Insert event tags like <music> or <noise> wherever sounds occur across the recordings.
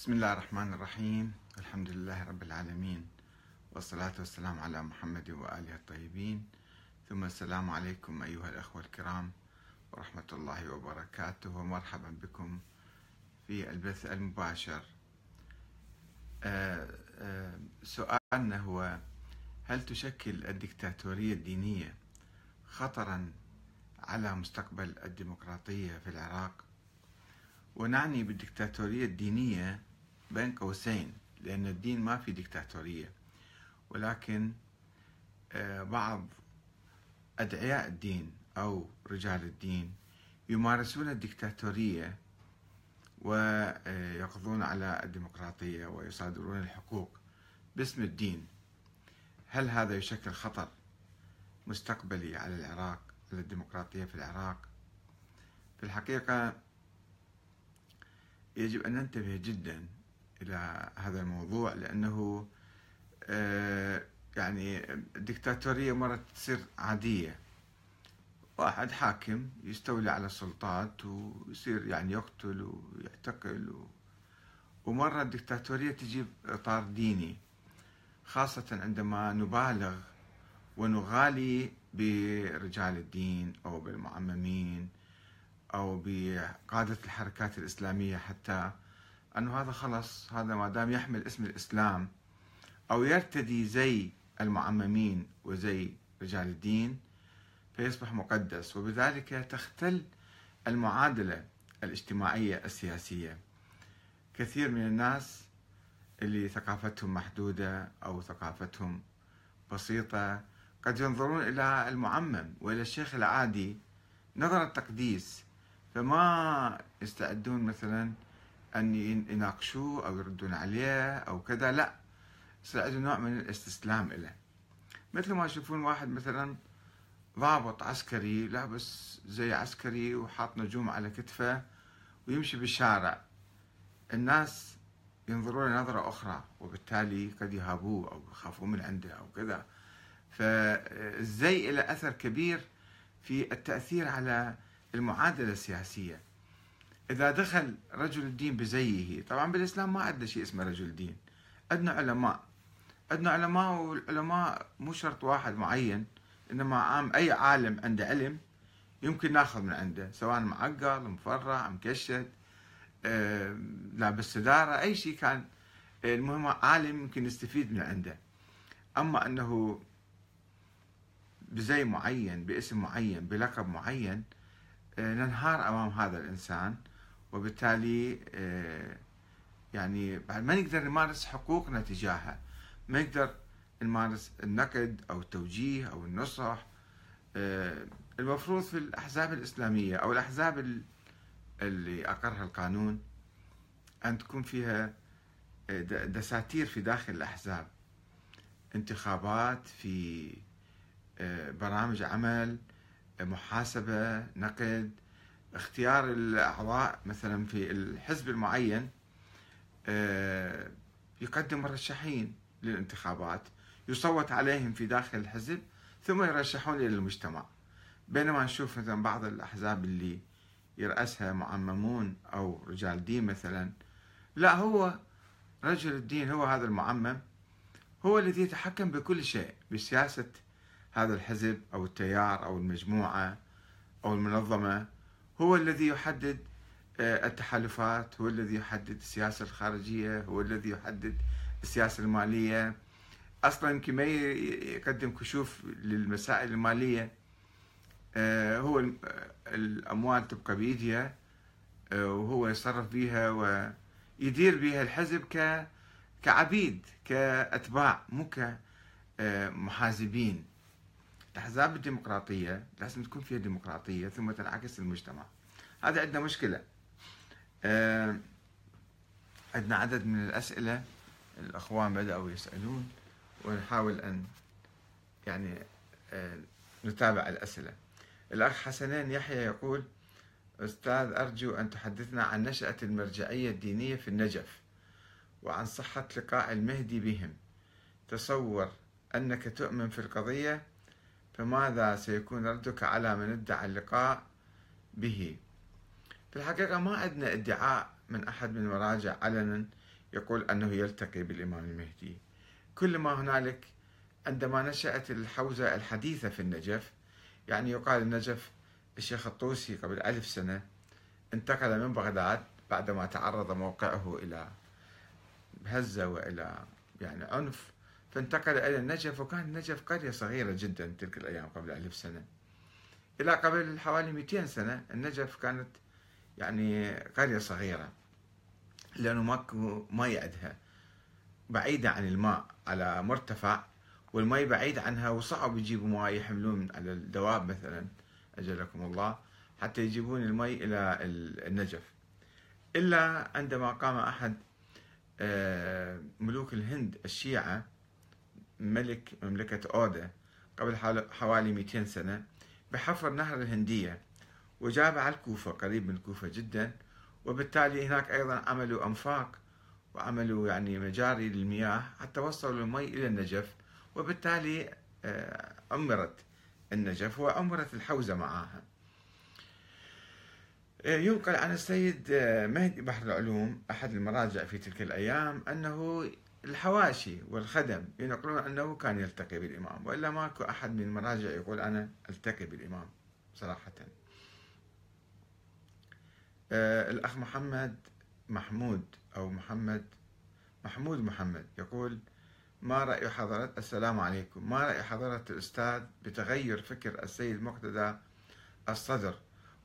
بسم الله الرحمن الرحيم. الحمد لله رب العالمين. والصلاة والسلام على محمد وآله الطيبين. ثم السلام عليكم أيها الأخوة الكرام ورحمة الله وبركاته. ومرحبا بكم في البث المباشر. آه، آه، سؤالنا هو هل تشكل الدكتاتورية الدينية خطرا على مستقبل الديمقراطية في العراق؟ ونعني بالدكتاتورية الدينية بين قوسين لأن الدين ما في دكتاتورية ولكن آه، بعض أدعياء الدين أو رجال الدين يمارسون الدكتاتورية ويقضون على الديمقراطية ويصادرون الحقوق باسم الدين. هل هذا يشكل خطر مستقبلي على العراق على الديمقراطية في العراق؟ في الحقيقة يجب أن ننتبه جدا إلى هذا الموضوع لأنه آه، يعني الدكتاتورية مرة تصير عادية. واحد حاكم يستولي على السلطات ويصير يعني يقتل ويعتقل و... ومرة الدكتاتورية تجيب إطار ديني خاصة عندما نبالغ ونغالي برجال الدين أو بالمعممين أو بقادة الحركات الإسلامية حتى أنه هذا خلص هذا ما دام يحمل اسم الإسلام أو يرتدي زي المعممين وزي رجال الدين فيصبح مقدس وبذلك تختل المعادلة الاجتماعية السياسية. كثير من الناس اللي ثقافتهم محدودة أو ثقافتهم بسيطة قد ينظرون إلى المعمم وإلى الشيخ العادي نظر التقديس فما يستعدون مثلا أن يناقشوه أو يردون عليه أو كذا لا. يستعدون نوع من الاستسلام له مثل ما يشوفون واحد مثلا ضابط عسكري لابس زي عسكري وحاط نجوم على كتفه ويمشي بالشارع. الناس ينظرون نظرة أخرى وبالتالي قد يهابوه أو يخافون من عنده أو كذا. فالزي له أثر كبير في التأثير على المعادلة السياسية. إذا دخل رجل الدين بزيه طبعا بالإسلام ما عندنا شيء اسمه رجل دين عندنا علماء. عندنا علماء والعلماء مو شرط واحد معين إنما عام أي عالم عنده علم يمكن ناخذ من عنده سواء معقل مفرع مكشد آه، لابس سدارة أي شيء كان. المهم عالم يمكن نستفيد من عنده. أما أنه بزي معين باسم معين بلقب معين آه، ننهار أمام هذا الإنسان. وبالتالي آه، يعني بعد ما نقدر نمارس حقوقنا تجاهه ما نقدر نمارس النقد أو التوجيه أو النصح آه، المفروض في الأحزاب الإسلامية أو الأحزاب اللي أقرها القانون أن تكون فيها دساتير في داخل الأحزاب. انتخابات في برامج عمل محاسبة نقد اختيار الأعضاء مثلا في الحزب المعين آه، يقدم مرشحين للانتخابات يصوت عليهم في داخل الحزب ثم يرشحون إلى المجتمع. بينما نشوف مثلا بعض الأحزاب اللي يرأسها معممون أو رجال دين مثلا لا هو رجل الدين هو هذا المعمم هو الذي يتحكم بكل شيء بسياسة هذا الحزب أو التيار أو المجموعة أو المنظمة. هو الذي يحدد آه، التحالفات هو الذي يحدد السياسة الخارجية هو الذي يحدد السياسة المالية. أصلا يمكن ما يقدم كشوف للمسائل المالية آه، هو الأموال تبقى بيدها آه، وهو يتصرف بها ويدير بها الحزب كعبيد كأتباع مو كمحازبين الأحزاب الديمقراطية لازم تكون فيها ديمقراطية ثم تنعكس المجتمع. هذا عندنا مشكلة. آه عندنا عدد من الأسئلة الأخوان بدأوا يسألون ونحاول أن يعني آه نتابع الأسئلة. الأخ حسنين يحيى يقول أستاذ أرجو أن تحدثنا عن نشأة المرجعية الدينية في النجف وعن صحة لقاء المهدي بهم. تصور أنك تؤمن في القضية فماذا سيكون ردك على من ادعى اللقاء به؟ في الحقيقة ما عندنا ادعاء من أحد من المراجع علنا يقول أنه يلتقي بالإمام المهدي. كل ما هنالك عندما نشأت الحوزة الحديثة في النجف يعني يقال النجف الشيخ الطوسي قبل ألف سنة انتقل من بغداد بعدما تعرض موقعه إلى هزة وإلى يعني عنف فانتقل إلى النجف وكان النجف قرية صغيرة جدا تلك الأيام قبل ألف سنة. إلى قبل حوالي 200 سنة النجف كانت يعني قرية صغيرة لأنه ماكو مي عندها. بعيدة عن الماء على مرتفع والمي بعيد عنها وصعب يجيبوا ماء يحملون على الدواب مثلا أجلكم الله حتى يجيبون المي إلى النجف. إلا عندما قام أحد آه، ملوك الهند الشيعة ملك مملكة أودا قبل حوالي 200 سنة بحفر نهر الهندية. وجاب على الكوفة قريب من الكوفة جدا. وبالتالي هناك أيضا عملوا أنفاق وعملوا يعني مجاري للمياه حتى وصلوا المي إلى النجف. وبالتالي آه، عمرت النجف وعمرت الحوزة معها آه، ينقل عن السيد آه، مهدي بحر العلوم أحد المراجع في تلك الأيام أنه الحواشي والخدم ينقلون أنه كان يلتقي بالإمام وإلا ماكو أحد من المراجع يقول أنا ألتقي بالإمام صراحة. الأخ محمد محمود أو محمد محمود محمد يقول ما رأي حضرة السلام عليكم. ما رأي حضرة الأستاذ بتغير فكر السيد مقتدى الصدر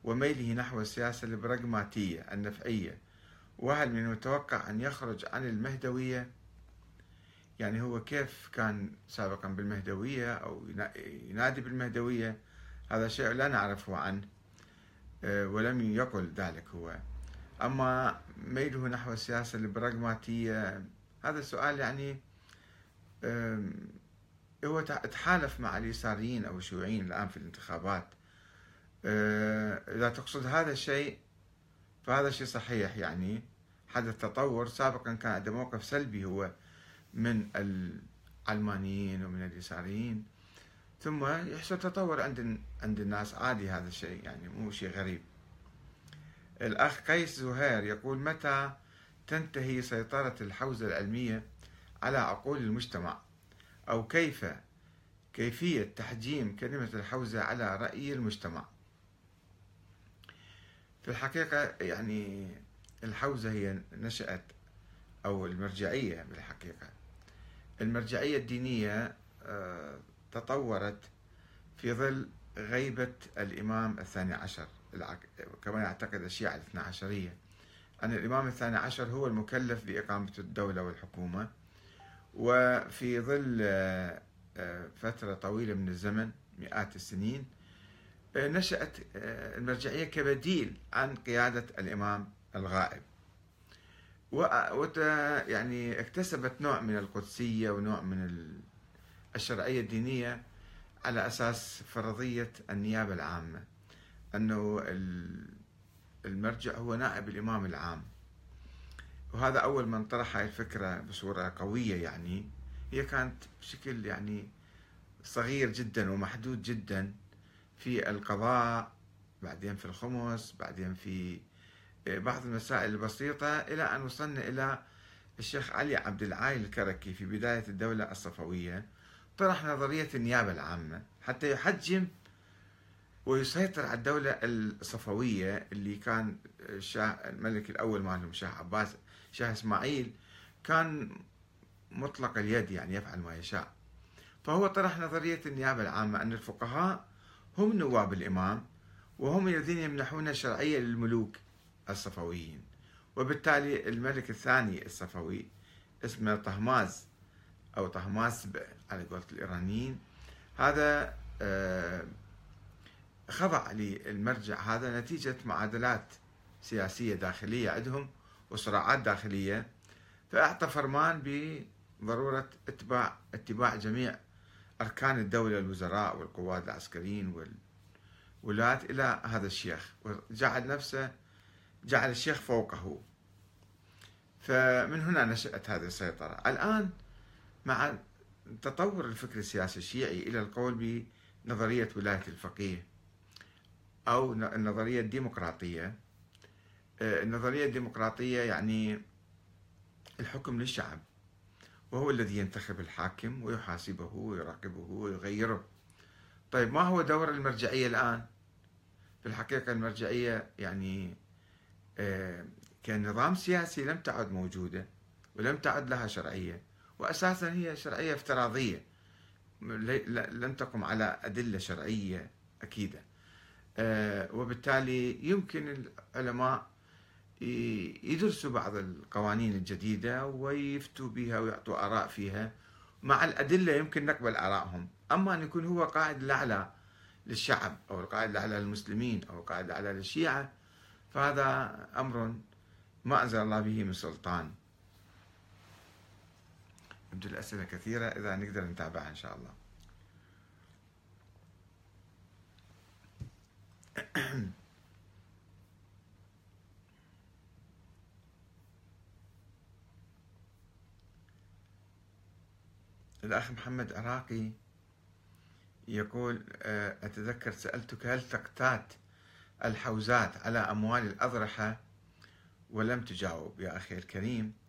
وميله نحو السياسة البراغماتية النفعية؟ وهل من المتوقع أن يخرج عن المهدوية؟ يعني هو كيف كان سابقا بالمهدوية أو ينادي بالمهدوية؟ هذا شيء لا نعرفه عنه. آه، ولم يقل ذلك هو. أما ميله نحو السياسة البراغماتية هذا السؤال يعني هو تحالف مع اليساريين أو الشيوعيين الآن في الانتخابات. آه، إذا تقصد هذا الشيء فهذا شيء صحيح يعني. حدث تطور سابقا كان عنده موقف سلبي هو من العلمانيين ومن اليساريين. ثم يحصل تطور عند عند الناس. عادي هذا الشيء يعني مو شيء غريب. الأخ قيس زهير يقول متى تنتهي سيطرة الحوزة العلمية على عقول المجتمع؟ أو كيف كيفية تحجيم كلمة الحوزة على رأي المجتمع؟ في الحقيقة يعني الحوزة هي نشأت أو المرجعية بالحقيقة. المرجعية الدينية آه، تطورت في ظل غيبة الإمام الثاني عشر. كما يعتقد الشيعة الاثنى عشرية. أن الإمام الثاني عشر هو المكلف بإقامة الدولة والحكومة وفي ظل آه، آه، فترة طويلة من الزمن مئات السنين نشأت المرجعية كبديل عن قيادة الإمام الغائب. وت يعني اكتسبت نوع من القدسية ونوع من الشرعية الدينية على أساس فرضية النيابة العامة أنه المرجع هو نائب الإمام العام. وهذا أول من طرح هاي الفكرة بصورة قوية يعني. هي كانت بشكل يعني صغير جدا ومحدود جدا في القضاء بعدين في الخمس بعدين في بعض المسائل البسيطة إلى أن وصلنا إلى الشيخ علي عبد العايل الكركي في بداية الدولة الصفوية. طرح نظرية النيابة العامة حتى يحجم ويسيطر على الدولة الصفوية اللي كان الشاه الملك الأول مالهم شاه عباس شاه إسماعيل كان مطلق اليد يعني يفعل ما يشاء. فهو طرح نظرية النيابة العامة أن الفقهاء هم نواب الإمام وهم الذين يمنحون الشرعية للملوك الصفويين. وبالتالي الملك الثاني الصفوي اسمه طهماز أو طهماس على قولة الإيرانيين. هذا آه، خضع للمرجع هذا نتيجة معادلات سياسية داخلية عندهم وصراعات داخلية. فأعطى فرمان بضرورة اتباع اتباع جميع أركان الدولة الوزراء والقوات العسكريين والولاة إلى هذا الشيخ وجعل نفسه جعل الشيخ فوقه. فمن هنا نشأت هذه السيطرة. الآن مع تطور الفكر السياسي الشيعي إلى القول بنظرية ولاية الفقيه أو النظرية الديمقراطية. آه، النظرية الديمقراطية يعني الحكم للشعب وهو الذي ينتخب الحاكم ويحاسبه ويراقبه ويغيره. طيب ما هو دور المرجعية الآن؟ في الحقيقة المرجعية يعني آه، كنظام سياسي لم تعد موجودة ولم تعد لها شرعية. وأساسا هي شرعية افتراضية. لم تقم على أدلة شرعية أكيدة. آه، وبالتالي يمكن العلماء يدرسوا بعض القوانين الجديدة ويفتوا بها ويعطوا آراء فيها. مع الأدلة يمكن نقبل آرائهم. أما أن يكون هو قائد الأعلى للشعب أو القائد الأعلى للمسلمين أو القائد الأعلى للشيعة فهذا أمر ما أنزل الله به من سلطان. يبدو الأسئلة كثيرة إذا نقدر نتابعها إن شاء الله. <clears throat> الأخ محمد عراقي يقول آه، أتذكر سألتك هل تقتات الحوزات على أموال الأضرحة؟ ولم تجاوب. يا أخي الكريم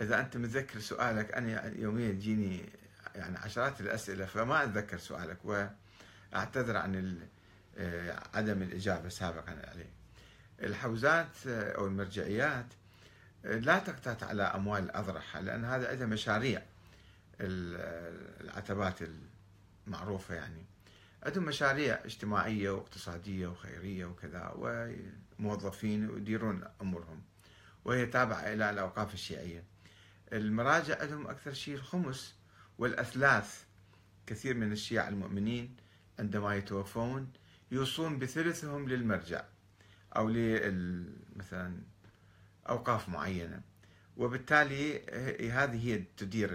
إذا أنت متذكر سؤالك أنا يوميا تجيني يعني عشرات الأسئلة فما أتذكر سؤالك وأعتذر عن آه، عدم الإجابة سابقا عليه. الحوزات آه، أو المرجعيات لا تقتات على أموال الأضرحة لأن هذا عندها مشاريع العتبات المعروفة يعني. عندهم مشاريع اجتماعية واقتصادية وخيرية وكذا وموظفين ويديرون أمورهم وهي تابعة إلى الأوقاف الشيعية. المراجع عندهم أكثر شيء الخمس والأثلاث. كثير من الشيعة المؤمنين عندما يتوفون يوصون بثلثهم للمرجع أو مثلا أوقاف معينة. وبالتالي هذه هي تدير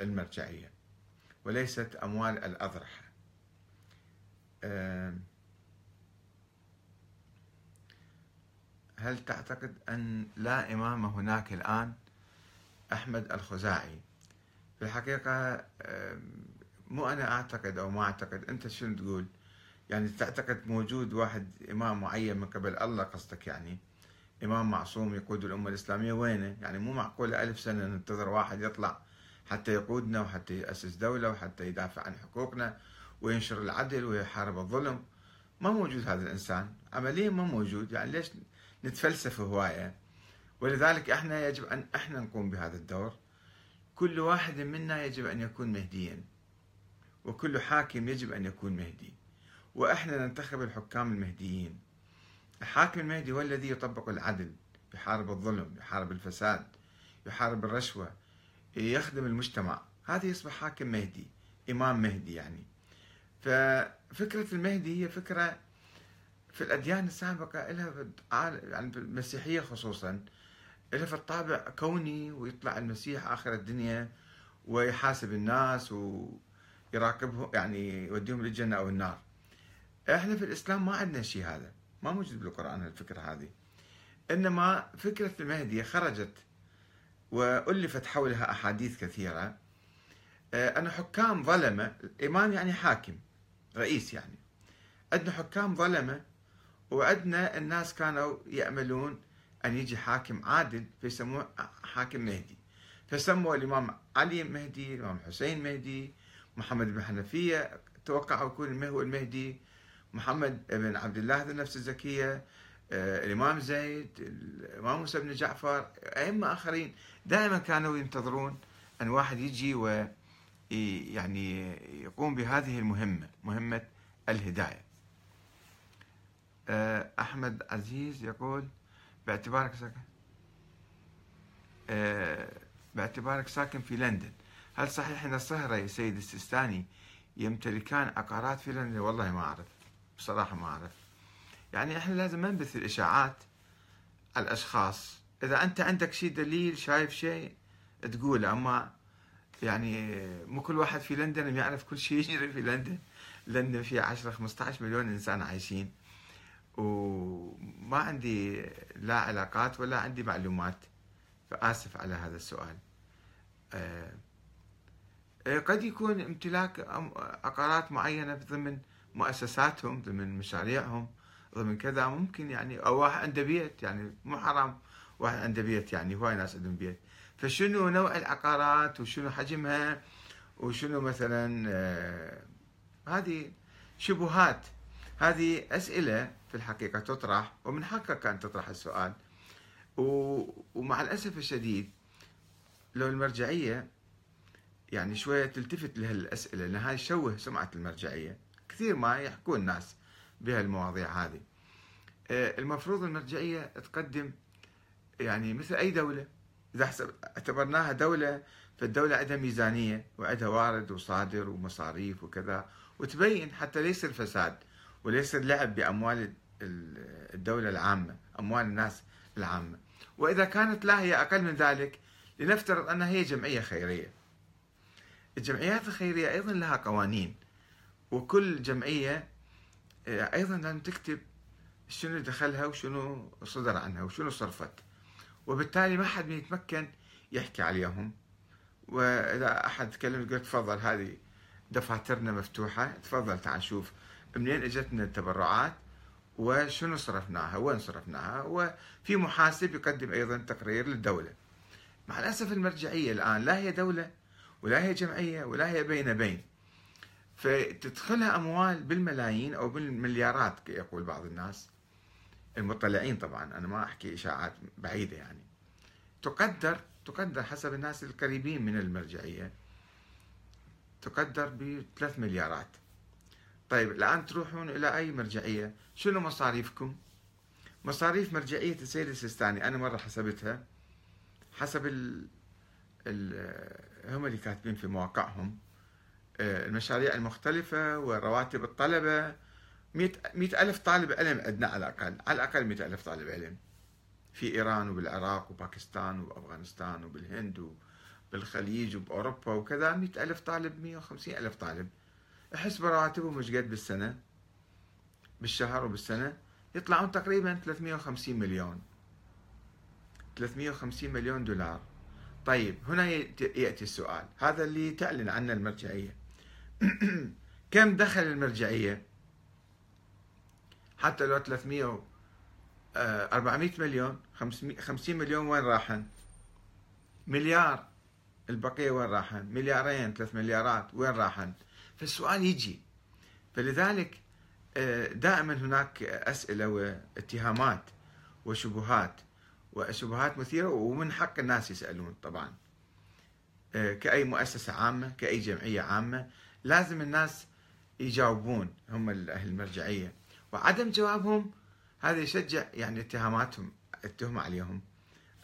المرجعية وليست أموال الأضرحة. هل تعتقد أن لا إمام هناك الآن؟ أحمد الخزاعي. في الحقيقة مو أنا أعتقد أو ما أعتقد أنت شنو تقول؟ يعني تعتقد موجود واحد إمام معين من قبل الله قصدك يعني؟ إمام معصوم يقود الأمة الإسلامية وينه؟ يعني مو معقول ألف سنة ننتظر واحد يطلع حتى يقودنا وحتى يأسس دولة وحتى يدافع عن حقوقنا وينشر العدل ويحارب الظلم؟ ما موجود هذا الإنسان. عمليا ما موجود. يعني ليش نتفلسف هواية؟ ولذلك إحنا يجب أن إحنا نقوم بهذا الدور. كل واحد منا يجب أن يكون مهديا وكل حاكم يجب أن يكون مهدي وإحنا ننتخب الحكام المهديين. الحاكم المهدي هو الذي يطبق العدل يحارب الظلم يحارب الفساد يحارب الرشوة يخدم المجتمع. هذا يصبح حاكم مهدي إمام مهدي يعني. ففكرة المهدي هي فكرة في الأديان السابقة لها يعني في المسيحية خصوصا. لها في الطابع كوني ويطلع المسيح آخر الدنيا ويحاسب الناس ويراقبهم يعني يوديهم للجنة أو النار. إحنا في الإسلام ما عندنا شيء هذا ما موجود بالقرآن الفكرة هذه. إنما فكرة المهدي خرجت وألفت حولها أحاديث كثيرة. آه، أن حكام ظلمة الإمام يعني حاكم رئيس يعني. عندنا حكام ظلمة وعندنا الناس كانوا يأملون أن يجي حاكم عادل فيسموه حاكم مهدي. فسموا الإمام علي مهدي الإمام حسين مهدي محمد بن حنفية توقعوا يكون هو المهدي محمد بن عبد الله ذو النفس الزكية آه، الإمام زيد الإمام موسى بن جعفر أئمة آخرين. دائما كانوا ينتظرون أن واحد يجي و يعني يقوم بهذه المهمة مهمة الهداية. آه، أحمد عزيز يقول باعتبارك ساكن. آه، باعتبارك ساكن في لندن. هل صحيح أن الصهري سيد السيستاني يمتلكان عقارات في لندن؟ والله ما أعرف. بصراحة ما أعرف. يعني إحنا لازم ما نبث الإشاعات على الأشخاص. إذا أنت عندك شيء دليل شايف شيء تقوله. أما يعني مو كل واحد في لندن يعرف كل شيء يجري في لندن. لندن فيها 10 15 مليون إنسان عايشين. وما عندي لا علاقات ولا عندي معلومات فآسف على هذا السؤال. آه، قد يكون امتلاك عقارات معينة ضمن مؤسساتهم ضمن مشاريعهم ضمن كذا ممكن يعني أو واحد عنده بيت يعني مو حرام واحد عنده بيت يعني هواي ناس عندهم بيت. فشنو نوع العقارات وشنو حجمها وشنو مثلا آه هذه شبهات هذه أسئلة في الحقيقة تطرح ومن حقك أن تطرح السؤال. ومع الأسف الشديد لو المرجعية يعني شوية تلتفت لهالأسئلة لأن هاي تشوه سمعة المرجعية. كثير ما يحكون الناس بهالمواضيع هذه. آه، المفروض المرجعية تقدم يعني مثل أي دولة. إذا اعتبرناها دولة فالدولة عندها ميزانية وعندها وارد وصادر ومصاريف وكذا وتبين حتى لا يصير فساد ولا يصير لعب بأموال الدولة العامة أموال الناس العامة. وإذا كانت لا هي أقل من ذلك لنفترض أنها هي جمعية خيرية. الجمعيات الخيرية أيضا لها قوانين وكل جمعية آه، أيضا لازم تكتب شنو دخلها وشنو صدر عنها وشنو صرفت. وبالتالي ما حد يتمكن يحكي عليهم. وإذا أحد تكلم يقول تفضل هذه دفاترنا مفتوحة تفضل تعال شوف منين اجتنا التبرعات وشنو صرفناها؟ وين صرفناها؟ وفي محاسب يقدم أيضا تقرير للدولة. مع الأسف المرجعية الآن لا هي دولة ولا هي جمعية ولا هي بين بين. فتدخلها أموال بالملايين أو بالمليارات يقول بعض الناس. المطلعين طبعا أنا ما أحكي إشاعات بعيدة يعني. تقدر تقدر حسب الناس القريبين من المرجعية تقدر ب 3 مليارات. طيب الآن تروحون إلى أي مرجعية؟ شنو مصاريفكم؟ مصاريف مرجعية السيد السيستاني أنا مرة حسبتها حسب ال ال هم اللي كاتبين في مواقعهم آه، المشاريع المختلفة ورواتب الطلبة. مئة ألف طالب علم عندنا على الأقل على الأقل مئة ألف طالب علم. في إيران وبالعراق وباكستان وأفغانستان وبالهند وبالخليج وبأوروبا وكذا مئة ألف طالب مئة وخمسين ألف طالب. احسب رواتبهم مش قد بالسنة بالشهر وبالسنة. يطلعون تقريبا 350 مليون. 350 مليون دولار. طيب هنا يأتي السؤال. هذا اللي تعلن عنه المرجعية. <clears throat> كم دخل المرجعية؟ حتى لو 300 400 آه، مليون. 50 مليون وين راحن؟ مليار. البقية وين راحن؟ مليارين ثلاث مليارات. وين راحن؟ فالسؤال يجي. فلذلك آه، دائما هناك أسئلة واتهامات وشبهات وشبهات مثيرة ومن حق الناس يسألون طبعا. آه، كأي مؤسسة عامة كأي جمعية عامة لازم الناس يجاوبون هم أهل المرجعية. وعدم جوابهم هذا يشجع يعني اتهاماتهم التهمة عليهم.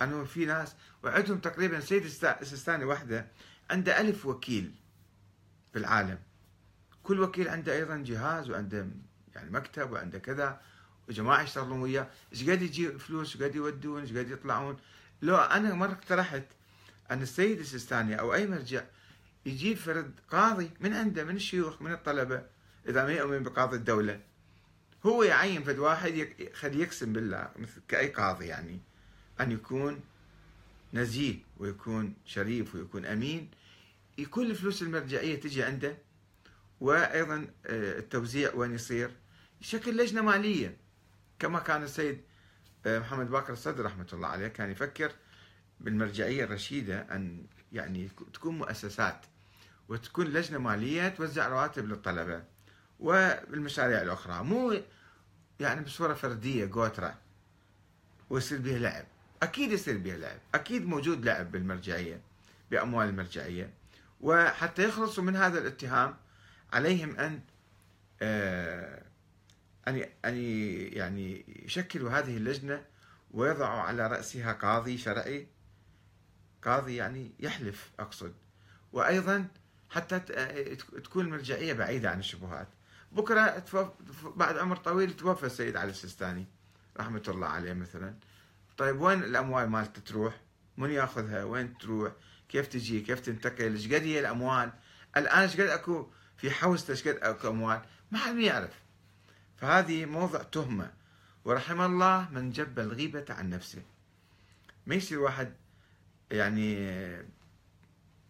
أنه في ناس وعندهم تقريبا سيد السيستاني وحدة عنده ألف وكيل في العالم. كل وكيل عنده أيضا جهاز وعنده يعني مكتب وعنده كذا وجماعة يشتغلون وياه. إيش قد يجي فلوس؟ إيش قد يودون؟ إيش قد يطلعون؟ لو أنا مرة اقترحت أن السيد السيستاني أو أي مرجع يجيب فرد قاضي من عنده من الشيوخ من الطلبة إذا ما يؤمن بقاضي الدولة هو يعين فد واحد خلي يقسم بالله مثل كأي قاضي يعني أن يكون نزيه ويكون شريف ويكون أمين. يكون الفلوس المرجعية تجي عنده وأيضا آه، التوزيع وين يصير؟ شكل لجنة مالية. كما كان السيد آه، محمد باكر الصدر رحمة الله عليه كان يفكر بالمرجعية الرشيدة أن يعني تكون مؤسسات وتكون لجنة مالية توزع رواتب للطلبة والمشاريع الأخرى. مو يعني بصورة فردية قوترة ويصير بها لعب. أكيد يصير بها لعب. أكيد موجود لعب بالمرجعية بأموال المرجعية. وحتى يخلصوا من هذا الاتهام عليهم أن آه، أن أن يعني يشكلوا هذه اللجنة ويضعوا على رأسها قاضي شرعي. قاضي يعني يحلف أقصد. وأيضا حتى تكون المرجعية بعيدة عن الشبهات. بكرة بعد عمر طويل توفى السيد علي السيستاني رحمة الله عليه مثلا. طيب وين الأموال مالته تروح؟ من يأخذها؟ وين تروح؟ كيف تجي؟ كيف تنتقل؟ إيش قد هي الأموال؟ الآن إيش قد أكو في قد أكو أموال ما حد يعرف فهذه موضع تهمة ورحم الله من جب الغيبة عن نفسه. ما يصير واحد يعني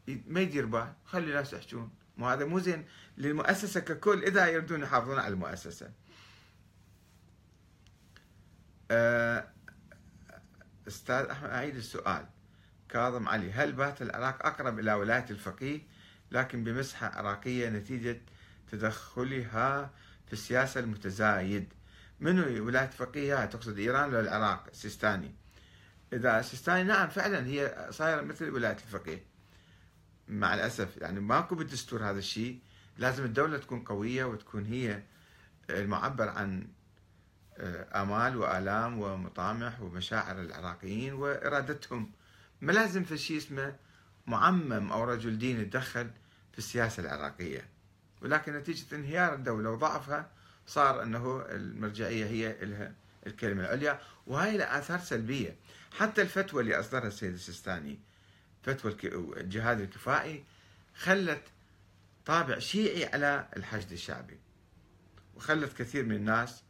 ما يدير بال خلي الناس يحجون. مو هذا مو زين للمؤسسة ككل إذا يردون يحافظون على المؤسسة. آه أستاذ أحمد أعيد السؤال. كاظم علي هل بات العراق أقرب إلى ولاية الفقيه؟ لكن بمسحة عراقية نتيجة تدخلها في السياسة المتزايد. منو ولاية فقيه تقصد إيران ولا العراق؟ السيستاني إذا السيستاني نعم فعلا هي صايرة مثل ولاية الفقيه. مع الأسف يعني ماكو بالدستور هذا الشيء. لازم الدولة تكون قوية وتكون هي المعبر عن آه، آمال وآلام ومطامح ومشاعر العراقيين وإرادتهم. ما لازم في شيء اسمه معمم أو رجل دين يتدخل في السياسة العراقية. ولكن نتيجة انهيار الدولة وضعفها صار أنه المرجعية هي لها الكلمة العليا. وهي لها آثار سلبية. حتى الفتوى اللي أصدرها السيد السيستاني فتوى الجهاد الكفائي خلت طابع شيعي على الحشد الشعبي. وخلت كثير من الناس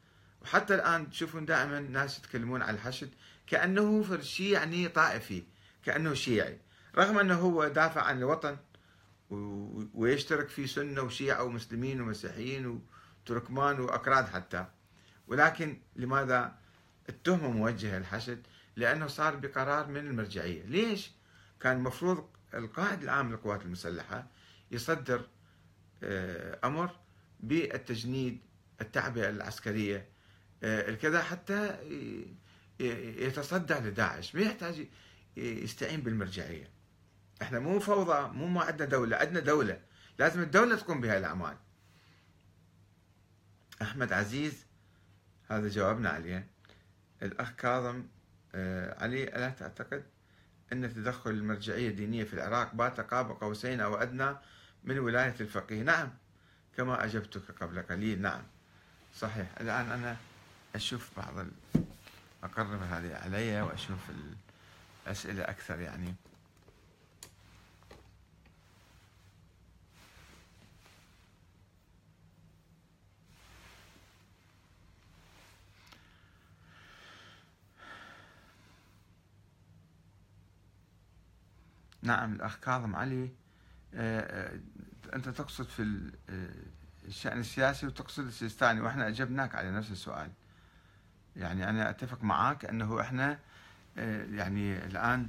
وحتى الآن تشوفون دائما ناس يتكلمون عن الحشد كأنه فرشي يعني طائفي كأنه شيعي. رغم أنه هو دافع عن الوطن ويشترك في سنة وشيعة ومسلمين ومسيحيين وتركمان وأكراد حتى. ولكن لماذا التهمة موجهة للحشد لأنه صار بقرار من المرجعية. ليش؟ كان المفروض القائد العام للقوات المسلحة يصدر آه، أمر بالتجنيد التعبئة العسكرية آه، الكذا حتى يتصدى لداعش. ما يحتاج يستعين بالمرجعية. إحنا مو فوضى مو ما عندنا دولة عندنا دولة. لازم الدولة تقوم بهاي الأعمال. أحمد عزيز هذا جوابنا عليه. الأخ كاظم آه، علي ألا تعتقد أن تدخل المرجعية الدينية في العراق بات قاب قوسين أو أدنى من ولاية الفقيه؟ نعم. كما أجبتك قبل قليل. نعم. صحيح. الآن أنا أشوف بعض ال... أقرب هذه علي وأشوف الأسئلة أكثر يعني. نعم الأخ كاظم علي آه، آه، أنت تقصد في آه، الشأن السياسي وتقصد السيستاني وإحنا أجبناك على نفس السؤال. يعني أنا أتفق معك أنه إحنا يعني الآن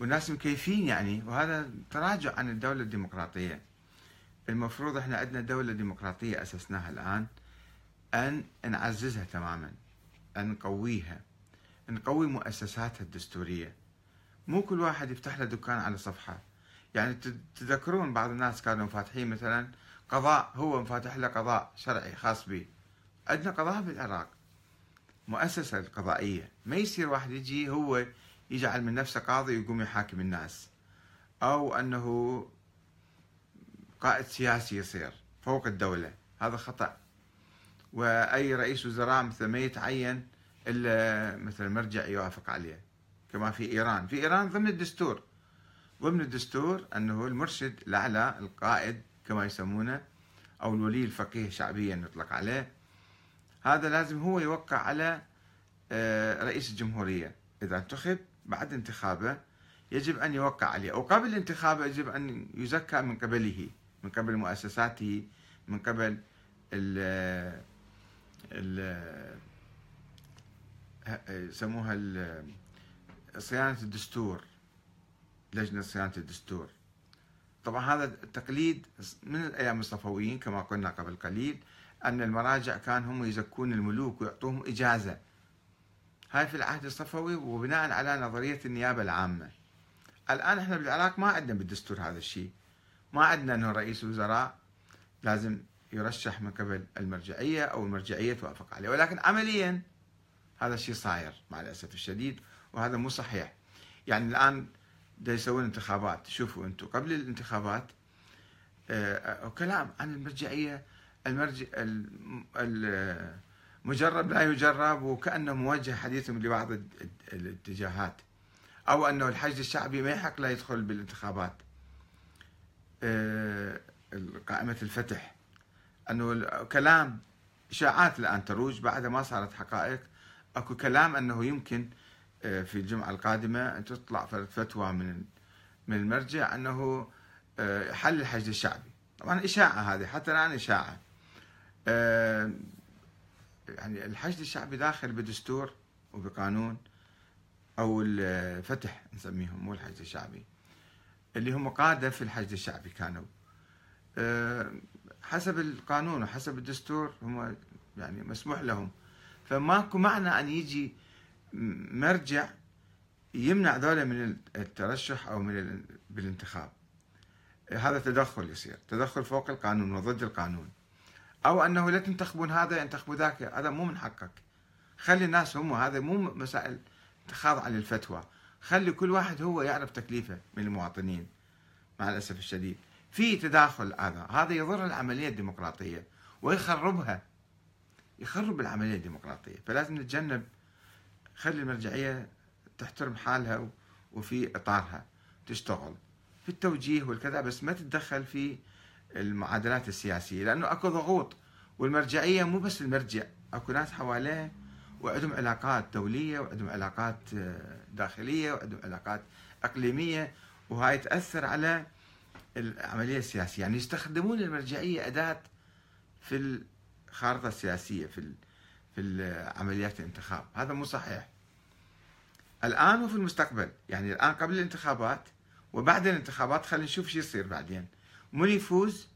والناس مكيفين يعني وهذا تراجع عن الدولة الديمقراطية. المفروض إحنا عندنا دولة ديمقراطية أسسناها الآن أن نعززها تماما أن نقويها نقوي مؤسساتها الدستورية. مو كل واحد يفتح له دكان على صفحة. يعني تذكرون بعض الناس كانوا فاتحين مثلا قضاء هو مفاتح له قضاء شرعي خاص به. عندنا قضاء بالعراق مؤسسة القضائية ما يصير واحد يجي هو يجعل من نفسه قاضي ويقوم يحاكم الناس. أو أنه قائد سياسي يصير فوق الدولة. هذا خطأ. وأي رئيس وزراء مثل ما يتعين إلا مثل مرجع يوافق عليه. كما في إيران. في إيران ضمن الدستور. ضمن الدستور أنه المرشد الأعلى القائد كما يسمونه أو الولي الفقيه شعبيا يطلق عليه هذا لازم هو يوقع على آه، رئيس الجمهورية. إذا انتخب بعد انتخابه يجب أن يوقع عليه وقبل انتخابه يجب أن يزكى من قبله من قبل مؤسساته من قبل ال ال يسموها صيانة الدستور لجنة صيانة الدستور. طبعا هذا التقليد من الأيام الصفويين كما قلنا قبل قليل أن المراجع كان هم يزكون الملوك ويعطوهم إجازة. هاي في العهد الصفوي وبناء على نظرية النيابة العامة. الآن إحنا بالعراق ما عندنا بالدستور هذا الشيء. ما عندنا أنه رئيس وزراء لازم يرشح من قبل المرجعية أو المرجعية توافق عليه. ولكن عمليا هذا الشيء صاير مع الأسف الشديد. وهذا مو صحيح. يعني الآن دا يسوون انتخابات شوفوا أنتم قبل الانتخابات آه كلام عن المرجعية المرجع المجرب لا يجرب وكأنه موجه حديثهم لبعض الاتجاهات. أو أنه الحشد الشعبي ما يحق لا يدخل بالانتخابات. آه قائمة الفتح. أنه كلام إشاعات الآن تروج بعد ما صارت حقائق. أكو كلام أنه يمكن في الجمعة القادمة أن تطلع فتوى من من المرجع أنه آه، حل الحشد الشعبي. طبعا إشاعة هذه حتى الآن إشاعة. يعني الحشد الشعبي داخل بدستور وبقانون أو الفتح نسميهم مو الحشد الشعبي اللي هم قادة في الحشد الشعبي كانوا. آه، حسب القانون وحسب الدستور هم يعني مسموح لهم. فماكو معنى أن يجي مرجع يمنع ذولا من الترشح أو من بالانتخاب. هذا تدخل يصير. تدخل فوق القانون وضد القانون. أو أنه لا تنتخبون هذا ينتخبوا ذاك. هذا مو من حقك. خلي الناس هم هذا مو مسائل خاضعة للفتوى خلي كل واحد هو يعرف تكليفه من المواطنين مع الأسف الشديد. في تداخل هذا. هذا يضر العملية الديمقراطية ويخربها. يخرب العملية الديمقراطية. فلازم نتجنب خلي المرجعية تحترم حالها وفي إطارها تشتغل. في التوجيه والكذا بس ما تتدخل في المعادلات السياسية لأنه أكو ضغوط. والمرجعية مو بس المرجع أكو ناس حواليه وعندهم علاقات دولية وعندهم علاقات آه، داخلية وعندهم علاقات إقليمية وهاي تأثر على العملية السياسية. يعني يستخدمون المرجعية أداة في الخارطة السياسية في في عمليات الانتخاب. هذا مو صحيح. الآن وفي المستقبل يعني الآن قبل الانتخابات وبعد الانتخابات خلينا نشوف شو يصير بعدين. من يفوز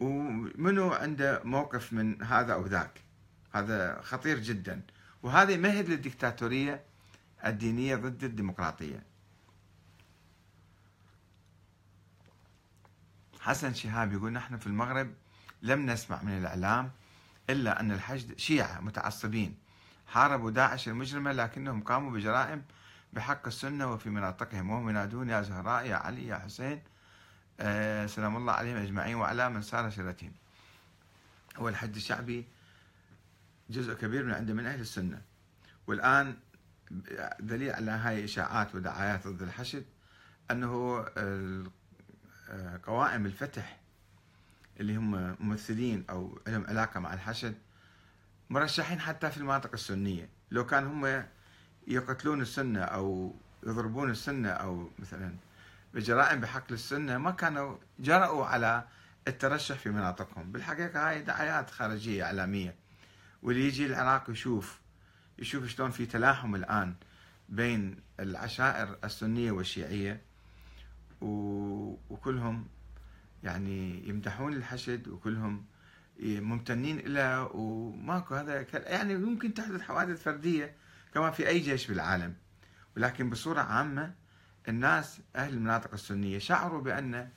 ومنو عنده موقف من هذا أو ذاك؟ هذا خطير جدا. وهذا يمهد للديكتاتورية الدينية ضد الديمقراطية. حسن شهاب يقول نحن في المغرب لم نسمع من الإعلام إلا أن الحشد شيعة متعصبين. حاربوا داعش المجرمة لكنهم قاموا بجرائم بحق السنة وفي مناطقهم. وهم ينادون يا زهراء يا علي يا حسين آه سلام الله عليهم أجمعين وعلى من سار سيرتهم هو الحد الشعبي جزء كبير من عنده من أهل السنة. والآن دليل على هاي إشاعات ودعايات ضد الحشد أنه قوائم الفتح اللي هم ممثلين أو لهم علاقة مع الحشد مرشحين حتى في المناطق السنية. لو كان هم يقتلون السنة أو يضربون السنة أو مثلا بجرائم بحقل السنة ما كانوا جرأوا على الترشح في مناطقهم. بالحقيقة هاي دعايات خارجية إعلامية. واللي يجي العراق يشوف يشوف شلون في تلاحم الآن بين العشائر السنية والشيعية وكلهم يعني يمدحون الحشد وكلهم ممتنين له وماكو هذا يعني ممكن تحدث حوادث فردية كما في أي جيش بالعالم. ولكن بصورة عامة الناس أهل المناطق السنية شعروا بأن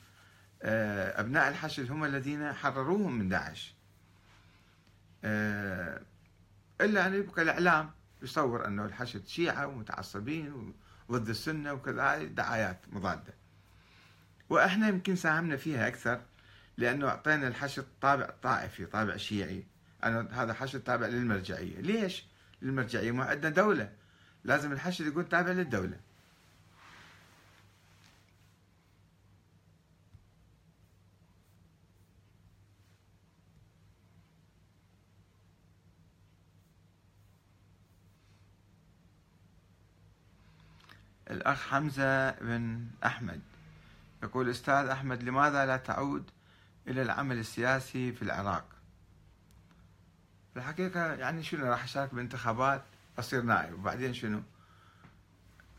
آه، أبناء الحشد هم الذين حرروهم من داعش. آه، إلا أن يبقى الإعلام يصور أنه الحشد شيعة ومتعصبين وضد السنة وكذا دعايات مضادة. وإحنا يمكن ساهمنا فيها أكثر لأنه أعطينا الحشد طابع طائفي طابع شيعي. أنا هذا حشد تابع للمرجعية. ليش؟ للمرجعية ما عندنا دولة. لازم الحشد يكون تابع للدولة. الأخ حمزة بن أحمد. يقول أستاذ أحمد لماذا لا تعود إلى العمل السياسي في العراق؟ الحقيقة يعني شنو راح أشارك بانتخابات؟ أصير نائب. وبعدين شنو؟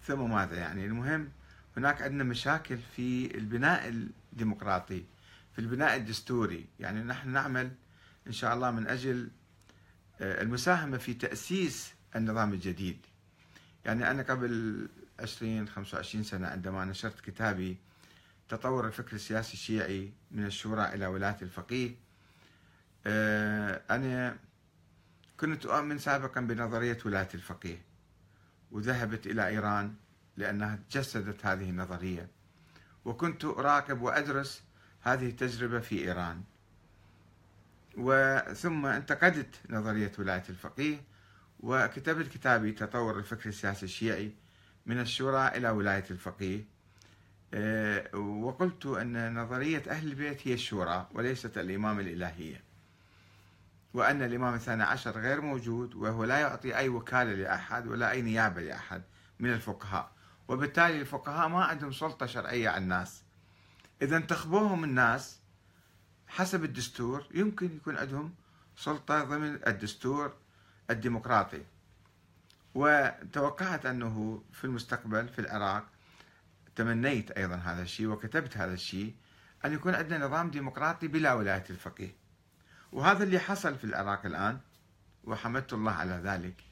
ثم ماذا يعني؟ المهم هناك عندنا مشاكل في البناء الديمقراطي في البناء الدستوري. يعني نحن نعمل إن شاء الله من أجل آه، المساهمة في تأسيس النظام الجديد. يعني أنا قبل 20 25 سنة عندما نشرت كتابي تطور الفكر السياسي الشيعي من الشورى إلى ولاية الفقيه. آه، أنا كنت أؤمن سابقا بنظرية ولاية الفقيه وذهبت إلى إيران لأنها جسدت هذه النظرية وكنت أراقب وأدرس هذه التجربة في إيران. وثم انتقدت نظرية ولاية الفقيه وكتبت كتابي تطور الفكر السياسي الشيعي من الشورى إلى ولاية الفقيه. وقلت أن نظرية أهل البيت هي الشورى وليست الإمام الإلهية. وأن الإمام الثاني عشر غير موجود وهو لا يعطي أي وكالة لأحد ولا أي نيابة لأحد من الفقهاء. وبالتالي الفقهاء ما عندهم سلطة شرعية على الناس. إذا انتخبوهم الناس حسب الدستور يمكن يكون عندهم سلطة ضمن الدستور الديمقراطي. وتوقعت أنه في المستقبل في العراق تمنيت أيضا هذا الشيء وكتبت هذا الشيء أن يكون عندنا نظام ديمقراطي بلا ولاية الفقيه. وهذا اللي حصل في العراق الآن وحمدت الله على ذلك.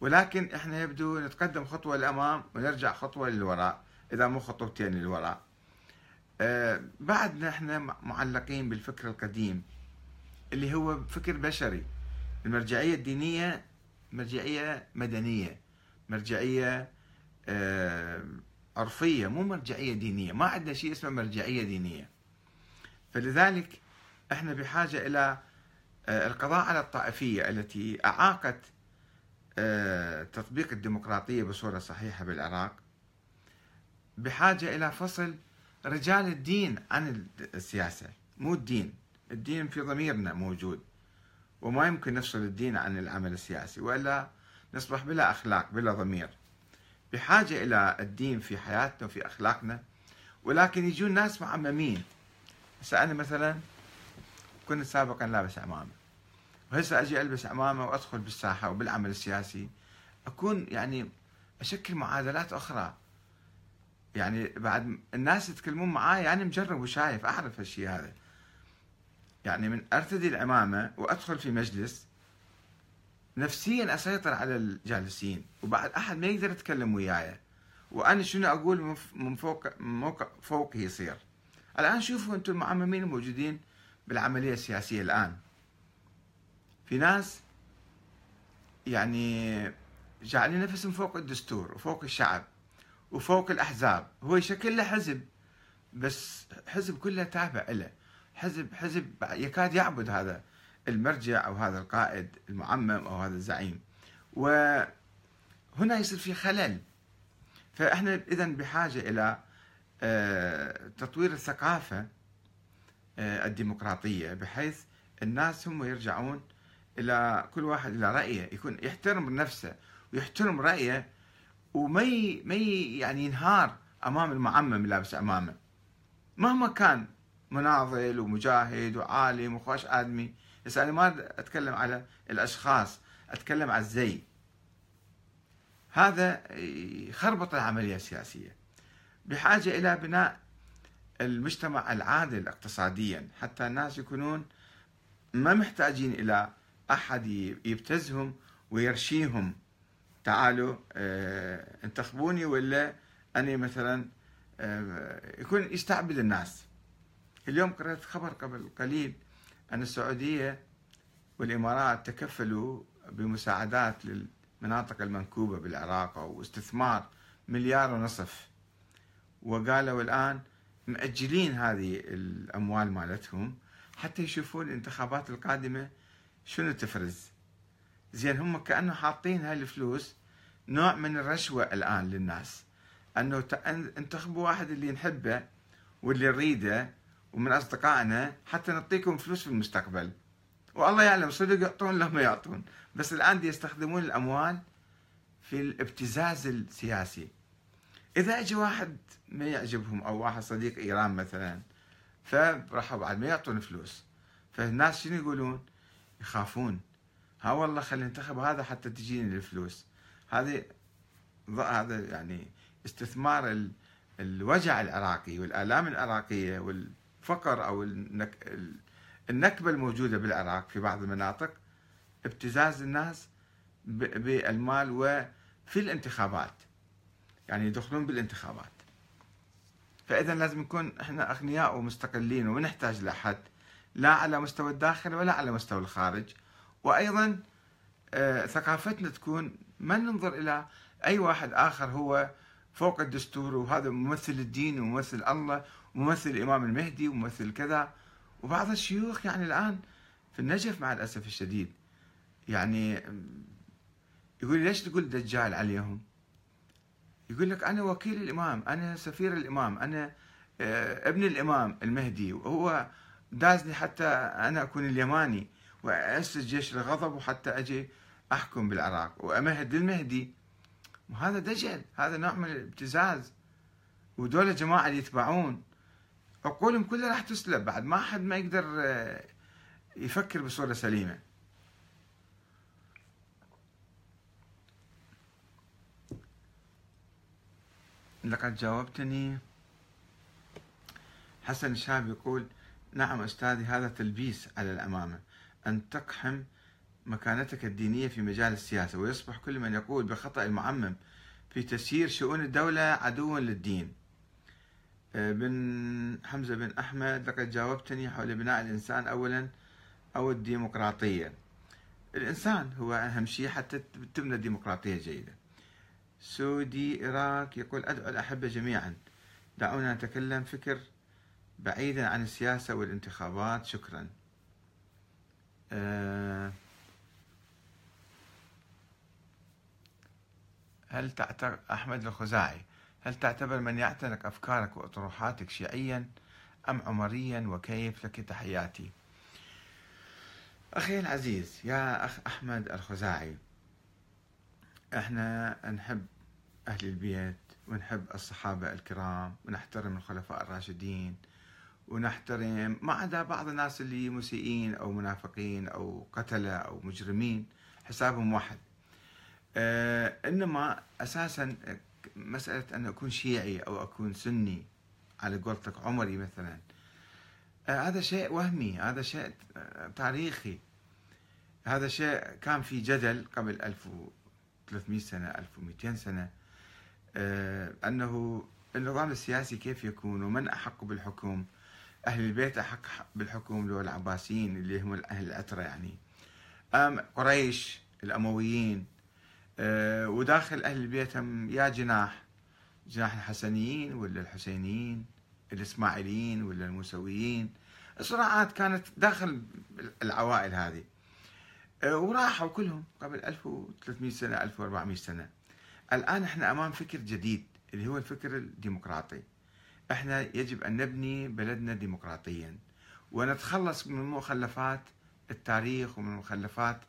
ولكن إحنا يبدو نتقدم خطوة للأمام ونرجع خطوة للوراء إذا مو خطوتين للوراء. آه بعدنا إحنا معلقين بالفكر القديم اللي هو فكر بشري. المرجعية الدينية مرجعية مدنية مرجعية آه عرفية مو مرجعية دينية ما عندنا شيء اسمه مرجعية دينية. فلذلك إحنا بحاجة إلى آه، القضاء على الطائفية التي أعاقت آه، تطبيق الديمقراطية بصورة صحيحة بالعراق بحاجة إلى فصل رجال الدين عن السياسة مو الدين. الدين في ضميرنا موجود وما يمكن نفصل الدين عن العمل السياسي وإلا نصبح بلا أخلاق بلا ضمير. بحاجة إلى الدين في حياتنا وفي أخلاقنا ولكن يجون ناس معممين. هسه أنا مثلا كنت سابقا لابس عمامة. وهسه أجي ألبس عمامة وأدخل بالساحة وبالعمل السياسي. أكون يعني أشكل معادلات أخرى. يعني بعد الناس يتكلمون معاي يعني مجرب وشايف أعرف هالشيء هذا. يعني من أرتدي العمامة وأدخل في مجلس نفسيا أسيطر على الجالسين وبعد أحد ما يقدر يتكلم وياي وأنا شنو أقول من فوق موقع فوق يصير. الآن شوفوا أنتم المعممين الموجودين بالعملية السياسية الآن. في ناس يعني جعلين نفسهم فوق الدستور وفوق الشعب وفوق الأحزاب. هو يشكل له حزب بس حزب كله تابع له. حزب حزب يكاد يعبد هذا. المرجع أو هذا القائد المعمم أو هذا الزعيم. وهنا يصير في خلل. فإحنا إذا بحاجة إلى آه، تطوير الثقافة آه، الديمقراطية بحيث الناس هم يرجعون إلى كل واحد إلى رأيه يكون يحترم نفسه ويحترم رأيه وما ما يعني ينهار أمام المعمم لابس أمامه. مهما كان مناضل ومجاهد وعالم وخوش آدمي بس أنا ما أتكلم على الأشخاص أتكلم على الزي. هذا يخربط العملية السياسية. بحاجة إلى بناء المجتمع العادل اقتصاديا حتى الناس يكونون ما محتاجين إلى أحد يبتزهم ويرشيهم. تعالوا آه انتخبوني ولا أنا مثلا آه يكون يستعبد الناس. اليوم قرأت خبر قبل قليل أن السعودية والإمارات تكفلوا بمساعدات للمناطق المنكوبة بالعراق أو استثمار مليار ونصف. وقالوا الآن مأجلين هذه الأموال مالتهم حتى يشوفون الانتخابات القادمة شنو تفرز. زين هم كأنه حاطين هاي الفلوس نوع من الرشوة الآن للناس أنه انتخبوا واحد اللي نحبه واللي نريده ومن أصدقائنا حتى نعطيكم فلوس في المستقبل. والله يعلم صدق يعطون لهم يعطون. بس الآن يستخدمون الأموال في الابتزاز السياسي. إذا أجي واحد ما يعجبهم أو واحد صديق إيران مثلا فراحوا بعد ما يعطون فلوس. فالناس شنو يقولون؟ يخافون. ها والله خلي انتخب هذا حتى تجيني الفلوس. هذه هذا يعني استثمار الوجع العراقي والآلام العراقية وال فقر أو النكبة الموجودة بالعراق في بعض المناطق ابتزاز الناس بالمال وفي الانتخابات. يعني يدخلون بالانتخابات. فاذا لازم نكون إحنا أغنياء ومستقلين وما نحتاج لاحد لا على مستوى الداخل ولا على مستوى الخارج. وأيضا آه، ثقافتنا تكون ما ننظر إلى أي واحد آخر هو فوق الدستور وهذا ممثل الدين وممثل الله ممثل الإمام المهدي وممثل كذا. وبعض الشيوخ يعني الآن في النجف مع الأسف الشديد. يعني يقول ليش تقول دجال عليهم؟ يقول لك أنا وكيل الإمام أنا سفير الإمام أنا آه، ابن الإمام المهدي. وهو دازني حتى أنا أكون اليماني. وأسس جيش الغضب وحتى أجي أحكم بالعراق. وأمهد للمهدي. وهذا دجل هذا نوع من الابتزاز. ودول الجماعة اللي يتبعون. عقولهم كلها راح تسلب بعد ما حد ما يقدر آه، يفكر بصورة سليمة. لقد جاوبتني. حسن الشاب يقول نعم أستاذي هذا تلبيس على الأمامة أن تقحم مكانتك الدينية في مجال السياسة ويصبح كل من يقول بخطأ المعمم في تسيير شؤون الدولة عدوا للدين. بن حمزة بن أحمد لقد جاوبتني حول بناء الإنسان أولا أو الديمقراطية. الإنسان هو أهم شيء حتى تبنى ديمقراطية جيدة سودي إراك يقول أدعو الأحبة جميعا. دعونا نتكلم فكر بعيدا عن السياسة والانتخابات. شكرا. أه هل تعتبر أحمد الخزاعي؟ هل تعتبر من يعتنق أفكارك وأطروحاتك شيعيا أم عمريا وكيف لك تحياتي؟ أخي العزيز يا أخ أحمد الخزاعي إحنا نحب أهل البيت ونحب الصحابة الكرام ونحترم الخلفاء الراشدين ونحترم ما عدا بعض الناس اللي مسيئين أو منافقين أو قتلة أو مجرمين حسابهم واحد. آه إنما أساسا مسألة أن أكون شيعي أو أكون سني على قولتك عمري مثلا. آه هذا شيء وهمي هذا شيء تاريخي. هذا شيء كان في جدل قبل 1300 سنة 1200 سنة آه أنه النظام السياسي كيف يكون ومن أحق بالحكم؟ أهل البيت أحق بالحكم لو العباسيين اللي هم أهل العترة يعني. أم قريش الأمويين وداخل أهل البيت هم يا جناح جناح الحسنيين ولا الحسينيين الإسماعيليين ولا الموسويين. الصراعات كانت داخل العوائل هذه. أه وراحوا كلهم قبل 1300 سنة 1400 سنة. الآن إحنا أمام فكر جديد اللي هو الفكر الديمقراطي. إحنا يجب أن نبني بلدنا ديمقراطيا. ونتخلص من مخلفات التاريخ ومن مخلفات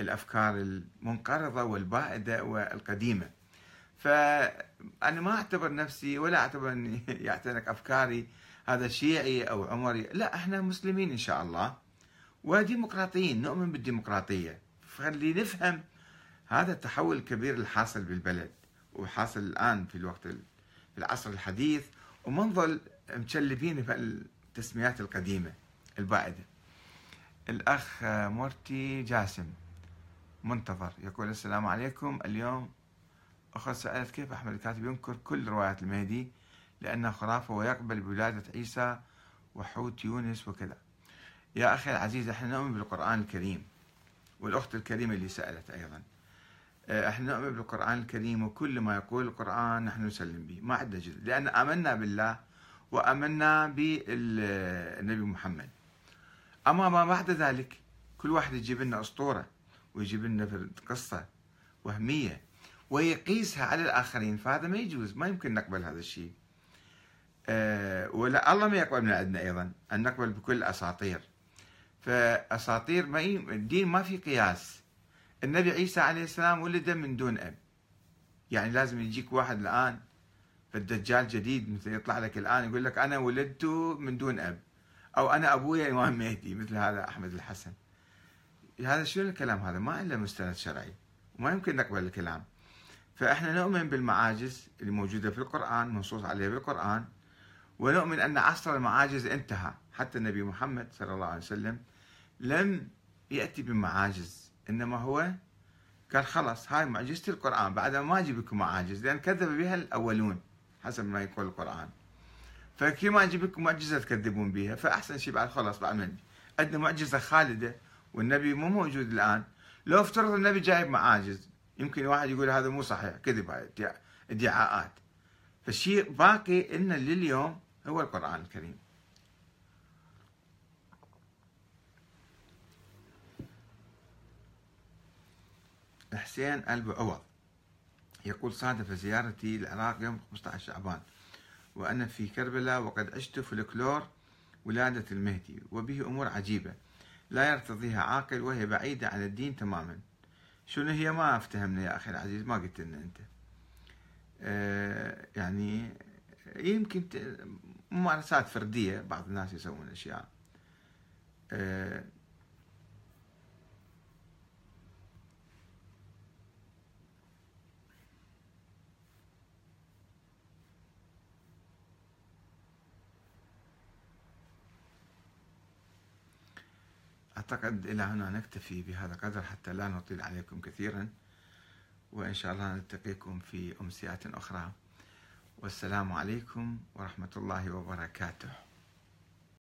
الأفكار المنقرضة والبائدة والقديمة. فأنا ما أعتبر نفسي ولا أعتبر أني <laughs> يعتنق أفكاري هذا شيعي أو عمري، لا إحنا مسلمين إن شاء الله وديمقراطيين نؤمن بالديمقراطية، فخلي نفهم هذا التحول الكبير الحاصل بالبلد وحاصل الآن في الوقت في العصر الحديث وما نظل مشلبين في التسميات القديمة البائدة. الأخ مورتي جاسم. منتظر. يقول السلام عليكم. اليوم أخذ سألت كيف أحمد الكاتب ينكر كل روايات المهدي لأنها خرافة ويقبل بولادة عيسى وحوت يونس وكذا؟ يا أخي العزيز إحنا نؤمن بالقرآن الكريم والأخت الكريمة اللي سألت أيضا. آه، إحنا نؤمن بالقرآن الكريم وكل ما يقول القرآن نحن نسلم به. ما عندنا جدل لأن آمنا بالله وآمنا بالنبي محمد. أما ما بعد ذلك كل واحد يجيب لنا أسطورة. ويجيب لنا قصة وهمية. ويقيسها على الآخرين فهذا ما يجوز ما يمكن نقبل هذا الشيء. أه ولا الله ما يقبل من عندنا أيضا أن نقبل بكل أساطير. فأساطير ما ي... الدين ما في قياس. النبي عيسى عليه السلام ولد من دون أب. يعني لازم يجيك واحد الآن فالدجال جديد مثل يطلع لك الآن يقول لك أنا ولدت من دون أب أو أنا أبويا إمام مهدي مثل هذا أحمد الحسن. هذا شنو الكلام هذا؟ ما له مستند شرعي. وما يمكن نقبل الكلام. فإحنا نؤمن بالمعاجز اللي موجودة في القرآن منصوص عليها بالقرآن ونؤمن أن عصر المعاجز انتهى. حتى النبي محمد صلى الله عليه وسلم لم يأتي بمعاجز إنما هو قال خلاص هاي معجزة القرآن. بعد ما أجيب لكم معاجز لأن كذب بها الأولون حسب ما يقول القرآن. فكي ما أجيب لكم معجزة تكذبون بها؟ فأحسن شيء بعد خلاص بعد عندنا معجزة خالدة والنبي مو موجود الآن. لو افترض النبي جايب معاجز يمكن واحد يقول هذا مو صحيح كذب ادعاءات. فالشيء باقي ان لليوم هو القرآن الكريم. حسين ألبو عوض يقول صادف زيارتي العراق يوم 15 شعبان. وأنا في كربلاء وقد عشت فلكلور ولادة المهدي وبه أمور عجيبة. لا يرتضيها عاقل وهي بعيدة عن الدين تماما. شنو هي؟ ما أفتهمنا يا أخي العزيز ما قلت لنا أنت. آه يعني يمكن ممارسات فردية بعض الناس يسوون أشياء. آه أعتقد إلى هنا نكتفي بهذا القدر حتى لا نطيل عليكم كثيرا وإن شاء الله نلتقيكم في أمسيات أخرى. والسلام عليكم ورحمة الله وبركاته.